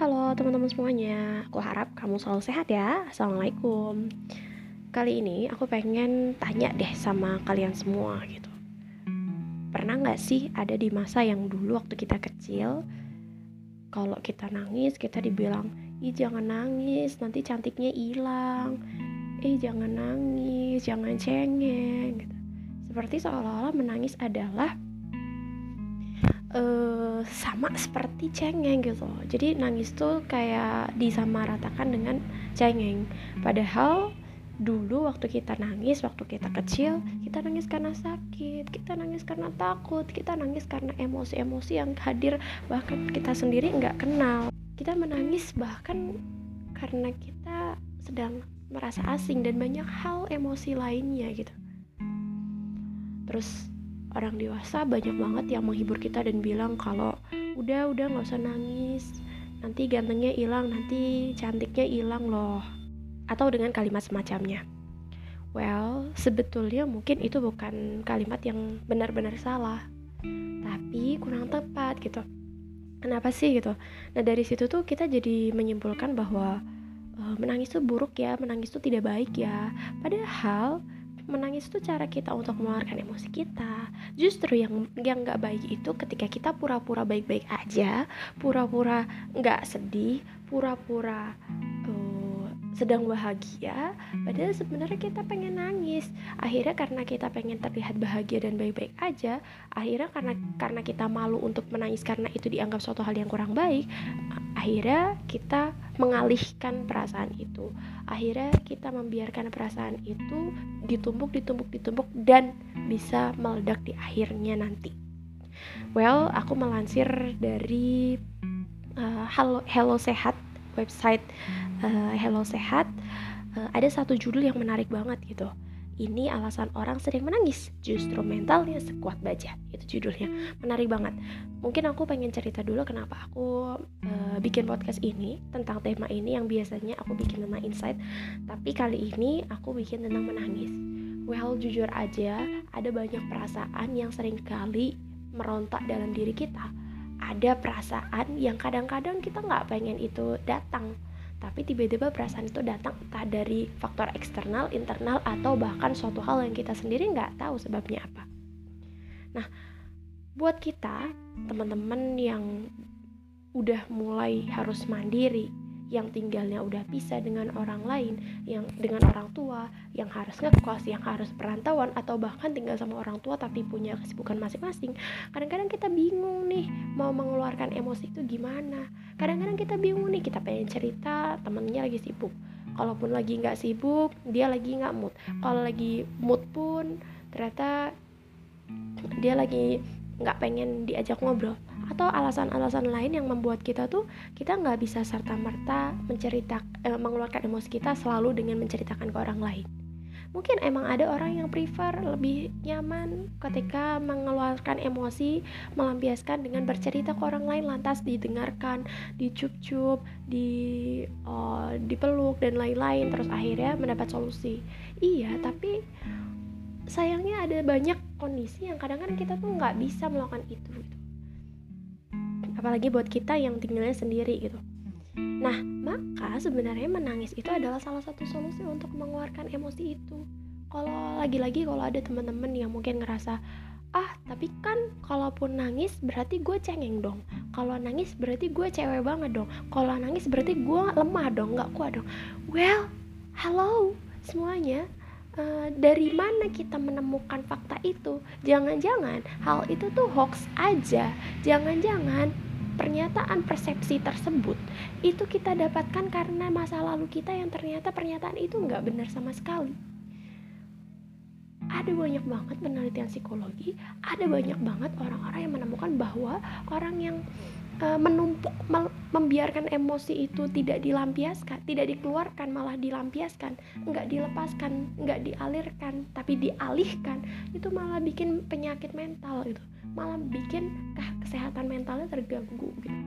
Halo teman-teman semuanya, aku harap kamu selalu sehat ya. Assalamualaikum. Kali ini aku pengen tanya deh sama kalian semua gitu. Pernah nggak sih ada di masa yang dulu waktu kita kecil, kalau kita nangis kita dibilang, ih jangan nangis, nanti cantiknya hilang. Eh jangan nangis, jangan cengeng. Gitu. Seperti seolah-olah menangis adalah uh, sama seperti cengeng gitu. Jadi nangis tuh kayak disamaratakan dengan cengeng. Padahal dulu waktu kita nangis waktu kita kecil kita nangis karena sakit kita nangis karena takut kita nangis karena emosi-emosi yang hadir. Bahkan kita sendiri nggak kenal. Kita menangis bahkan karena kita sedang merasa asing dan banyak hal emosi lainnya gitu. Terus orang dewasa banyak banget yang menghibur kita dan bilang kalau udah udah nggak usah nangis. Nanti gantengnya hilang nanti cantiknya hilang loh. Atau dengan kalimat semacamnya. Well sebetulnya mungkin itu bukan kalimat yang benar-benar salah tapi kurang tepat gitu. Kenapa sih gitu? Nah dari situ tuh kita jadi menyimpulkan bahwa uh, menangis tuh buruk ya menangis tuh tidak baik ya. Padahal menangis itu cara kita untuk mengeluarkan emosi kita. Justru yang yang nggak baik itu ketika kita pura-pura baik-baik aja pura-pura nggak sedih pura-pura uh, sedang bahagia padahal sebenarnya kita pengen nangis. Akhirnya karena kita pengen terlihat bahagia dan baik-baik aja akhirnya karena karena kita malu untuk menangis karena itu dianggap suatu hal yang kurang baik akhirnya kita mengalihkan perasaan itu. Akhirnya kita membiarkan perasaan itu ditumpuk ditumpuk ditumpuk dan bisa meledak di akhirnya nanti. Well aku melansir dari uh, Hello, Hello Sehat website uh, Hello Sehat. Uh, ada satu judul yang menarik banget gitu ini alasan orang sering menangis, justru mentalnya sekuat baja. Itu judulnya. Menarik banget. Mungkin aku pengen cerita dulu kenapa aku uh, bikin podcast ini tentang tema ini yang biasanya aku bikin tentang insight, tapi kali ini aku bikin tentang menangis. Well, jujur aja, ada banyak perasaan yang sering kali merontak dalam diri kita. Ada perasaan yang kadang-kadang kita nggak pengen itu datang, tapi tiba-tiba perasaan itu datang entah dari faktor eksternal, internal, atau bahkan suatu hal yang kita sendiri nggak tahu sebabnya apa. Nah, buat kita, teman-teman yang udah mulai harus mandiri, yang tinggalnya udah bisa dengan orang lain, yang dengan orang tua, yang harus ngekos, yang harus perantauan atau bahkan tinggal sama orang tua tapi punya kesibukan masing-masing. Kadang-kadang kita bingung nih mau mengeluarkan emosi itu gimana. Kadang-kadang kita bingung nih kita pengen cerita temennya lagi sibuk. Kalaupun lagi nggak sibuk, dia lagi nggak mood. Kalau lagi mood pun ternyata dia lagi nggak pengen diajak ngobrol atau alasan-alasan lain yang membuat kita tuh kita nggak bisa serta merta mencerita eh, mengeluarkan emosi kita selalu dengan menceritakan ke orang lain. Mungkin emang ada orang yang prefer lebih nyaman ketika mengeluarkan emosi melampiaskan dengan bercerita ke orang lain lantas didengarkan dicup-cup di uh, dipeluk dan lain-lain terus akhirnya mendapat solusi. Iya tapi sayangnya ada banyak kondisi yang kadang-kadang kita tuh nggak bisa melakukan itu gitu apalagi buat kita yang tinggalnya sendiri gitu. Nah maka sebenarnya menangis itu adalah salah satu solusi untuk mengeluarkan emosi itu. Kalau lagi-lagi kalau ada teman-teman yang mungkin ngerasa ah tapi kan kalaupun nangis berarti gue cengeng dong. Kalau nangis berarti gue cewek banget dong. Kalau nangis berarti gue lemah dong nggak kuat dong. Well halo semuanya. Uh, dari mana kita menemukan fakta itu? Jangan-jangan hal itu tuh hoax aja. Jangan-jangan pernyataan persepsi tersebut itu kita dapatkan karena masa lalu kita yang ternyata pernyataan itu nggak benar sama sekali. Ada banyak banget penelitian psikologi ada banyak banget orang-orang yang menemukan bahwa orang yang uh, menumpuk membiarkan emosi itu tidak dilampiaskan tidak dikeluarkan malah dilampiaskan nggak dilepaskan nggak dialirkan tapi dialihkan itu malah bikin penyakit mental itu malah bikin kesehatan mentalnya terganggu gitu.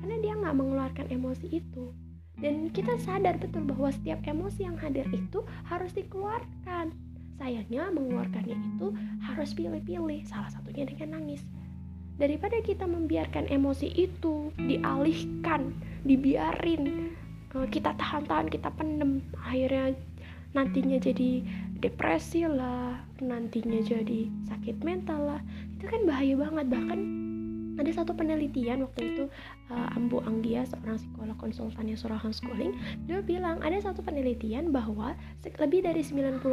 Karena dia nggak mengeluarkan emosi itu. Dan kita sadar betul bahwa setiap emosi yang hadir itu harus dikeluarkan. Sayangnya mengeluarkannya itu harus pilih-pilih salah satunya dengan nangis. Daripada kita membiarkan emosi itu dialihkan dibiarin eh, kita tahan-tahan kita pendem akhirnya nantinya jadi depresi lah nantinya jadi sakit mental lah itu kan bahaya banget. Bahkan ada satu penelitian waktu itu uh, Ambu Anggia seorang psikolog konsultannya Surahan Schooling dia bilang ada satu penelitian bahwa lebih dari 90%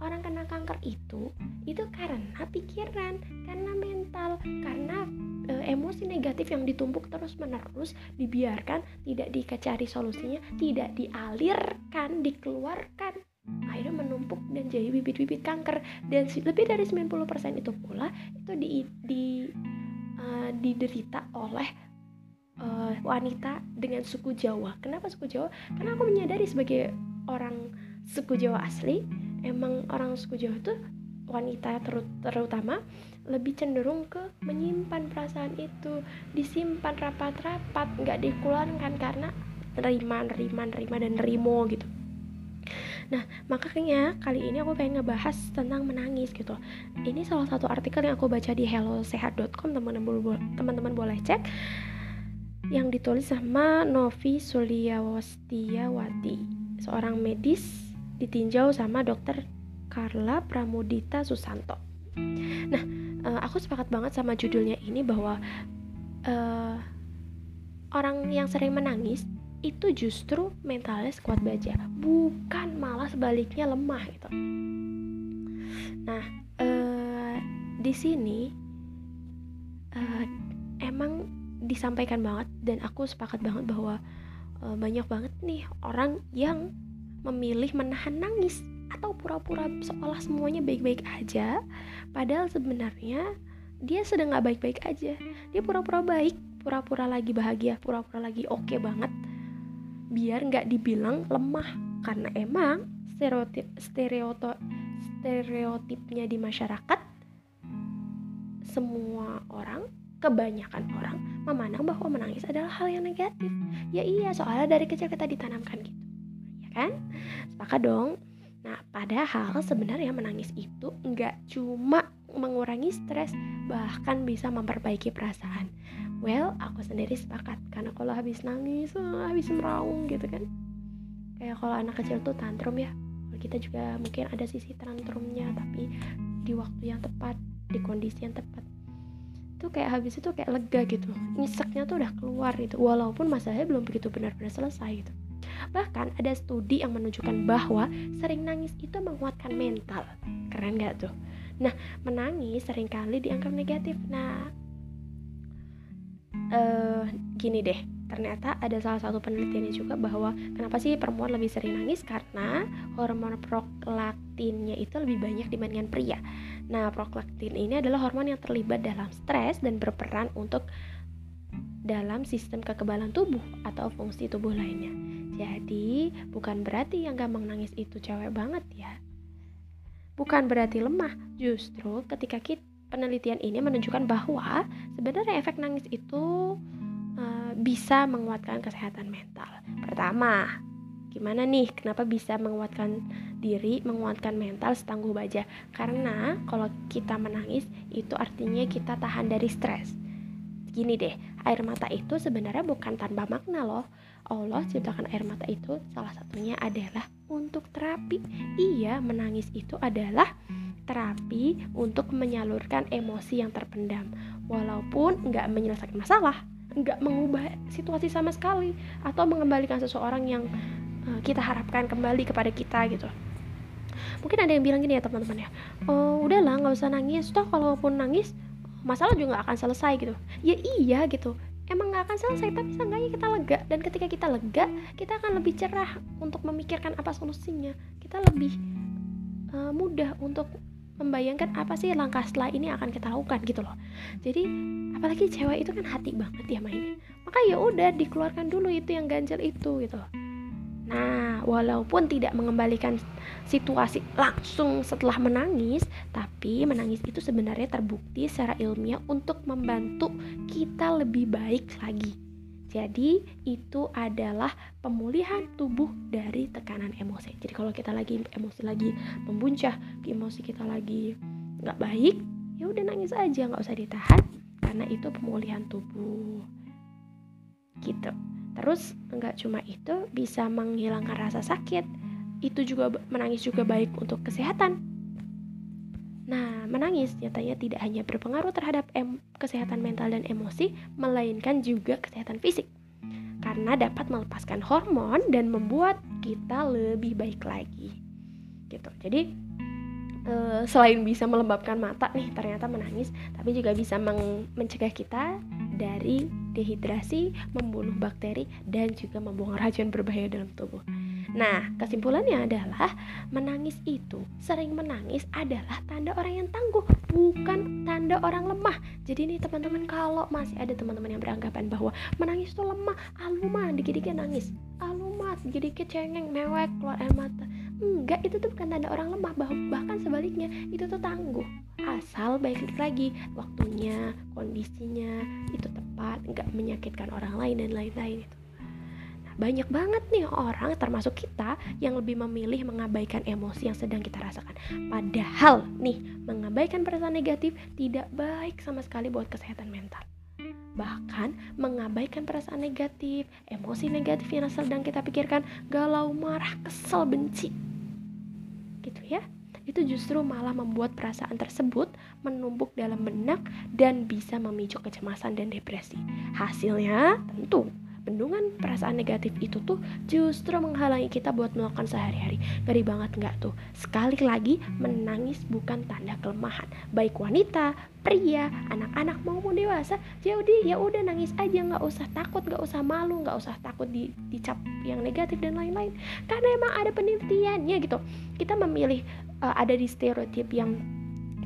orang kena kanker itu itu karena pikiran karena mental karena e, emosi negatif yang ditumpuk terus menerus dibiarkan tidak dicari solusinya tidak dialirkan dikeluarkan. Akhirnya dan jadi bibit-bibit kanker dan lebih dari 90% itu pula itu di, di uh, diderita oleh uh, wanita dengan suku Jawa. Kenapa suku Jawa? Karena aku menyadari sebagai orang suku Jawa asli, emang orang suku Jawa itu wanita ter terutama lebih cenderung ke menyimpan perasaan itu, disimpan rapat-rapat, nggak dikeluarkan karena nerima, nerima, nerima dan nerimo gitu. Nah, makanya kali ini aku pengen ngebahas tentang menangis gitu. Ini salah satu artikel yang aku baca di hellosehat.com, teman-teman boleh cek yang ditulis sama Novi Suliawastiawati, seorang medis ditinjau sama dokter Carla Pramudita Susanto. Nah, uh, aku sepakat banget sama judulnya ini bahwa uh, orang yang sering menangis itu justru mentalnya kuat baja bukan malah sebaliknya lemah gitu. Nah uh, di sini uh, emang disampaikan banget dan aku sepakat banget bahwa uh, banyak banget nih orang yang memilih menahan nangis atau pura-pura seolah semuanya baik-baik aja padahal sebenarnya dia sedang nggak baik-baik aja. Dia pura-pura baik pura-pura lagi bahagia pura-pura lagi oke okay banget biar nggak dibilang lemah. Karena emang stereotip stereotip stereotipnya di masyarakat semua orang kebanyakan orang memandang bahwa menangis adalah hal yang negatif. Ya iya soalnya dari kecil kita ditanamkan gitu. Ya kan? Sepakat dong. Nah padahal sebenarnya menangis itu nggak cuma mengurangi stres bahkan bisa memperbaiki perasaan well aku sendiri sepakat. Karena kalau habis nangis oh, habis meraung gitu kan. Kayak kalau anak kecil tuh tantrum ya. Kita juga mungkin ada sisi tantrumnya tapi di waktu yang tepat di kondisi yang tepat. Itu kayak habis itu kayak lega gitu. Nyiseknya tuh udah keluar gitu. Walaupun masalahnya belum begitu benar-benar selesai gitu. Bahkan ada studi yang menunjukkan bahwa sering nangis itu menguatkan mental. Keren gak tuh? Nah menangis sering kali dianggap negatif. Nah uh, gini deh ternyata ada salah satu penelitiannya juga bahwa kenapa sih perempuan lebih sering nangis karena hormon prolaktinnya itu lebih banyak dibandingkan pria. Nah, prolaktin ini adalah hormon yang terlibat dalam stres dan berperan untuk dalam sistem kekebalan tubuh atau fungsi tubuh lainnya. Jadi, bukan berarti yang gampang nangis itu cewek banget ya. Bukan berarti lemah, justru ketika kita penelitian ini menunjukkan bahwa sebenarnya efek nangis itu uh, bisa menguatkan kesehatan mental. Pertama, gimana nih kenapa bisa menguatkan diri, menguatkan mental setangguh baja? Karena kalau kita menangis itu artinya kita tahan dari stres. Gini deh, air mata itu sebenarnya bukan tanpa makna loh. Allah ciptakan air mata itu salah satunya adalah untuk terapi. Iya, menangis itu adalah terapi untuk menyalurkan emosi yang terpendam. Walaupun nggak menyelesaikan masalah nggak mengubah situasi sama sekali atau mengembalikan seseorang yang uh, kita harapkan kembali kepada kita gitu. Mungkin ada yang bilang gini ya teman-teman ya oh udahlah nggak usah nangis. Toh kalaupun nangis masalah juga nggak akan selesai gitu. Ya iya gitu. Emang nggak akan selesai tapi seenggaknya kita lega. Dan ketika kita lega kita akan lebih cerah untuk memikirkan apa solusinya. Kita lebih uh, mudah untuk membayangkan apa sih langkah setelah ini akan kita lakukan gitu loh. Jadi apalagi cewek itu kan hati banget ya mainnya. Maka ya udah dikeluarkan dulu itu yang ganjel itu gitu. Loh nah walaupun tidak mengembalikan situasi langsung setelah menangis tapi menangis itu sebenarnya terbukti secara ilmiah untuk membantu kita lebih baik lagi jadi itu adalah pemulihan tubuh dari tekanan emosi. Jadi kalau kita lagi emosi lagi membuncah, emosi kita lagi nggak baik, ya udah nangis aja, nggak usah ditahan. karena itu pemulihan tubuh gitu terus nggak cuma itu bisa menghilangkan rasa sakit itu juga menangis juga baik untuk kesehatan Nah, menangis nyatanya tidak hanya berpengaruh terhadap em kesehatan mental dan emosi, melainkan juga kesehatan fisik. Karena dapat melepaskan hormon dan membuat kita lebih baik lagi. Gitu. Jadi e, selain bisa melembabkan mata nih ternyata menangis, tapi juga bisa mencegah kita dari dehidrasi, membunuh bakteri dan juga membuang racun berbahaya dalam tubuh. Nah, kesimpulannya adalah menangis itu, sering menangis adalah tanda orang yang tangguh, bukan tanda orang lemah. Jadi nih teman-teman kalau masih ada teman-teman yang beranggapan bahwa menangis itu lemah, aluma dikit-dikit nangis, aluma dikit-dikit cengeng, mewek, keluar air mata. Enggak, itu tuh bukan tanda orang lemah, bahkan sebaliknya itu tuh tangguh. Asal baik lagi waktunya, kondisinya itu tepat, enggak menyakitkan orang lain dan lain-lain itu banyak banget nih orang termasuk kita yang lebih memilih mengabaikan emosi yang sedang kita rasakan. Padahal nih, mengabaikan perasaan negatif tidak baik sama sekali buat kesehatan mental. Bahkan mengabaikan perasaan negatif, emosi negatif yang sedang kita pikirkan, galau, marah, kesel, benci. Gitu ya. Itu justru malah membuat perasaan tersebut menumpuk dalam benak dan bisa memicu kecemasan dan depresi. Hasilnya tentu bendungan perasaan negatif itu tuh justru menghalangi kita buat melakukan sehari-hari. Ngeri banget nggak tuh? Sekali lagi menangis bukan tanda kelemahan. Baik wanita pria anak-anak maupun dewasa jadi ya, ya udah nangis aja. Nggak usah takut nggak usah malu nggak usah takut di, dicap yang negatif dan lain-lain. Karena emang ada penelitiannya gitu. Kita memilih uh, ada di stereotip yang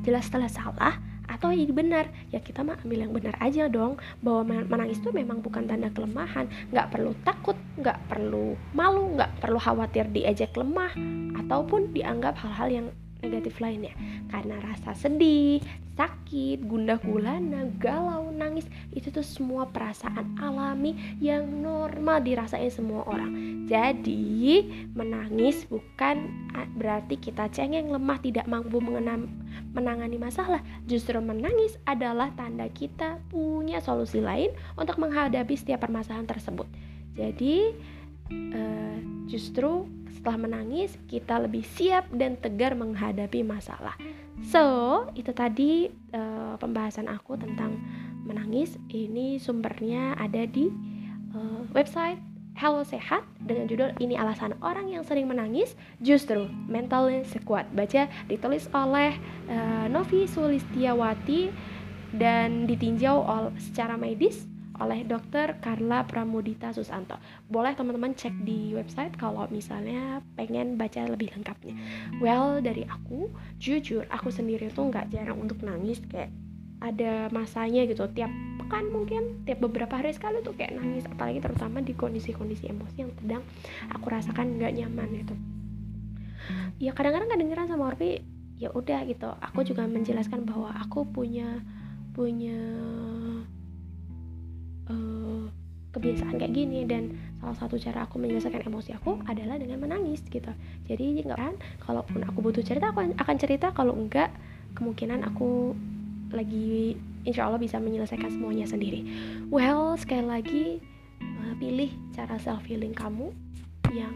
jelas telah salah atau ini benar. Ya kita mah ambil yang benar aja dong. Bahwa menangis itu memang bukan tanda kelemahan. Nggak perlu takut nggak perlu malu nggak perlu khawatir diejek lemah ataupun dianggap hal-hal yang negatif lainnya. Karena rasa sedih, sakit, gundah gulana, galau, nangis itu tuh semua perasaan alami yang normal dirasain semua orang. Jadi menangis bukan berarti kita cengeng, lemah, tidak mampu mengenam, menangani masalah. Justru menangis adalah tanda kita punya solusi lain untuk menghadapi setiap permasalahan tersebut. Jadi uh, justru setelah menangis, kita lebih siap dan tegar menghadapi masalah. So, itu tadi uh, pembahasan aku tentang menangis. Ini sumbernya ada di uh, website Hello Sehat dengan judul ini alasan orang yang sering menangis justru mentalnya sekuat. Baca ditulis oleh uh, Novi Sulistiawati dan ditinjau all, secara medis oleh Dr. Carla Pramudita Susanto. Boleh teman-teman cek di website kalau misalnya pengen baca lebih lengkapnya. Well, dari aku, jujur aku sendiri tuh nggak jarang untuk nangis kayak ada masanya gitu. Tiap pekan mungkin tiap beberapa hari sekali tuh kayak nangis. Apalagi terutama di kondisi-kondisi emosi yang sedang aku rasakan nggak nyaman gitu. Ya kadang-kadang kedengeran sama Orpi ya udah gitu. Aku juga menjelaskan bahwa aku punya punya uh, kebiasaan kayak gini. Dan salah satu cara aku menyelesaikan emosi aku adalah dengan menangis gitu. Jadi nggak kan? Kalaupun aku butuh cerita aku akan cerita. Kalau enggak kemungkinan aku lagi insya Allah bisa menyelesaikan semuanya sendiri well sekali lagi uh, pilih cara self healing kamu yang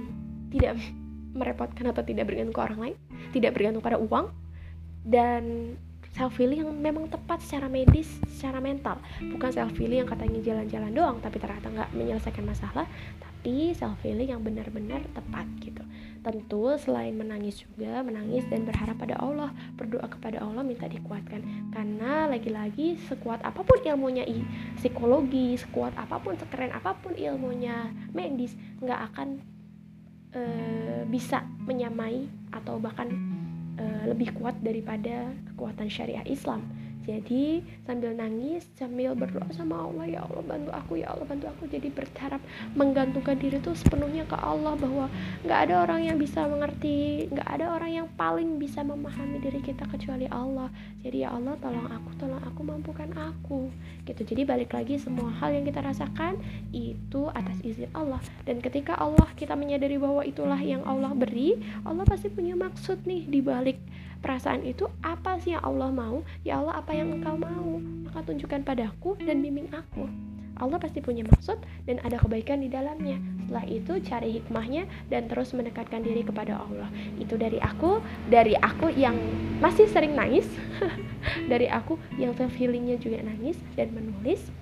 tidak merepotkan atau tidak bergantung ke orang lain tidak bergantung pada uang dan self healing yang memang tepat secara medis, secara mental, bukan self healing yang katanya jalan-jalan doang tapi ternyata nggak menyelesaikan masalah, tapi self healing yang benar-benar tepat gitu. Tentu selain menangis juga menangis dan berharap pada Allah, berdoa kepada Allah minta dikuatkan. Karena lagi-lagi sekuat apa pun ilmunya psikologi, sekuat apa pun, sekeren apa pun ilmunya medis, nggak akan e, bisa menyamai atau bahkan uh, lebih kuat daripada kekuatan syariah Islam jadi sambil nangis sambil berdoa sama Allah ya Allah bantu aku ya Allah bantu aku. Jadi berharap menggantungkan diri tuh sepenuhnya ke Allah bahwa nggak ada orang yang bisa mengerti nggak ada orang yang paling bisa memahami diri kita kecuali Allah. Jadi ya Allah tolong aku tolong aku mampukan aku. Gitu. Jadi balik lagi semua hal yang kita rasakan itu atas izin Allah. Dan ketika Allah kita menyadari bahwa itulah yang Allah beri Allah pasti punya maksud nih di balik perasaan itu apa sih yang Allah mau? Ya Allah apa yang engkau mau? Maka tunjukkan padaku dan bimbing aku. Allah pasti punya maksud dan ada kebaikan di dalamnya. Setelah itu cari hikmahnya dan terus mendekatkan diri kepada Allah. Itu dari aku, dari aku yang masih sering nangis, dari aku yang self juga nangis dan menulis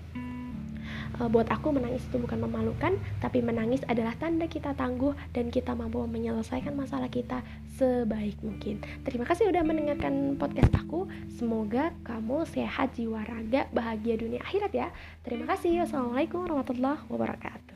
buat aku menangis itu bukan memalukan, tapi menangis adalah tanda kita tangguh dan kita mampu menyelesaikan masalah kita sebaik mungkin. Terima kasih udah mendengarkan podcast aku. Semoga kamu sehat jiwa raga, bahagia dunia akhirat ya. Terima kasih. Wassalamualaikum warahmatullahi wabarakatuh.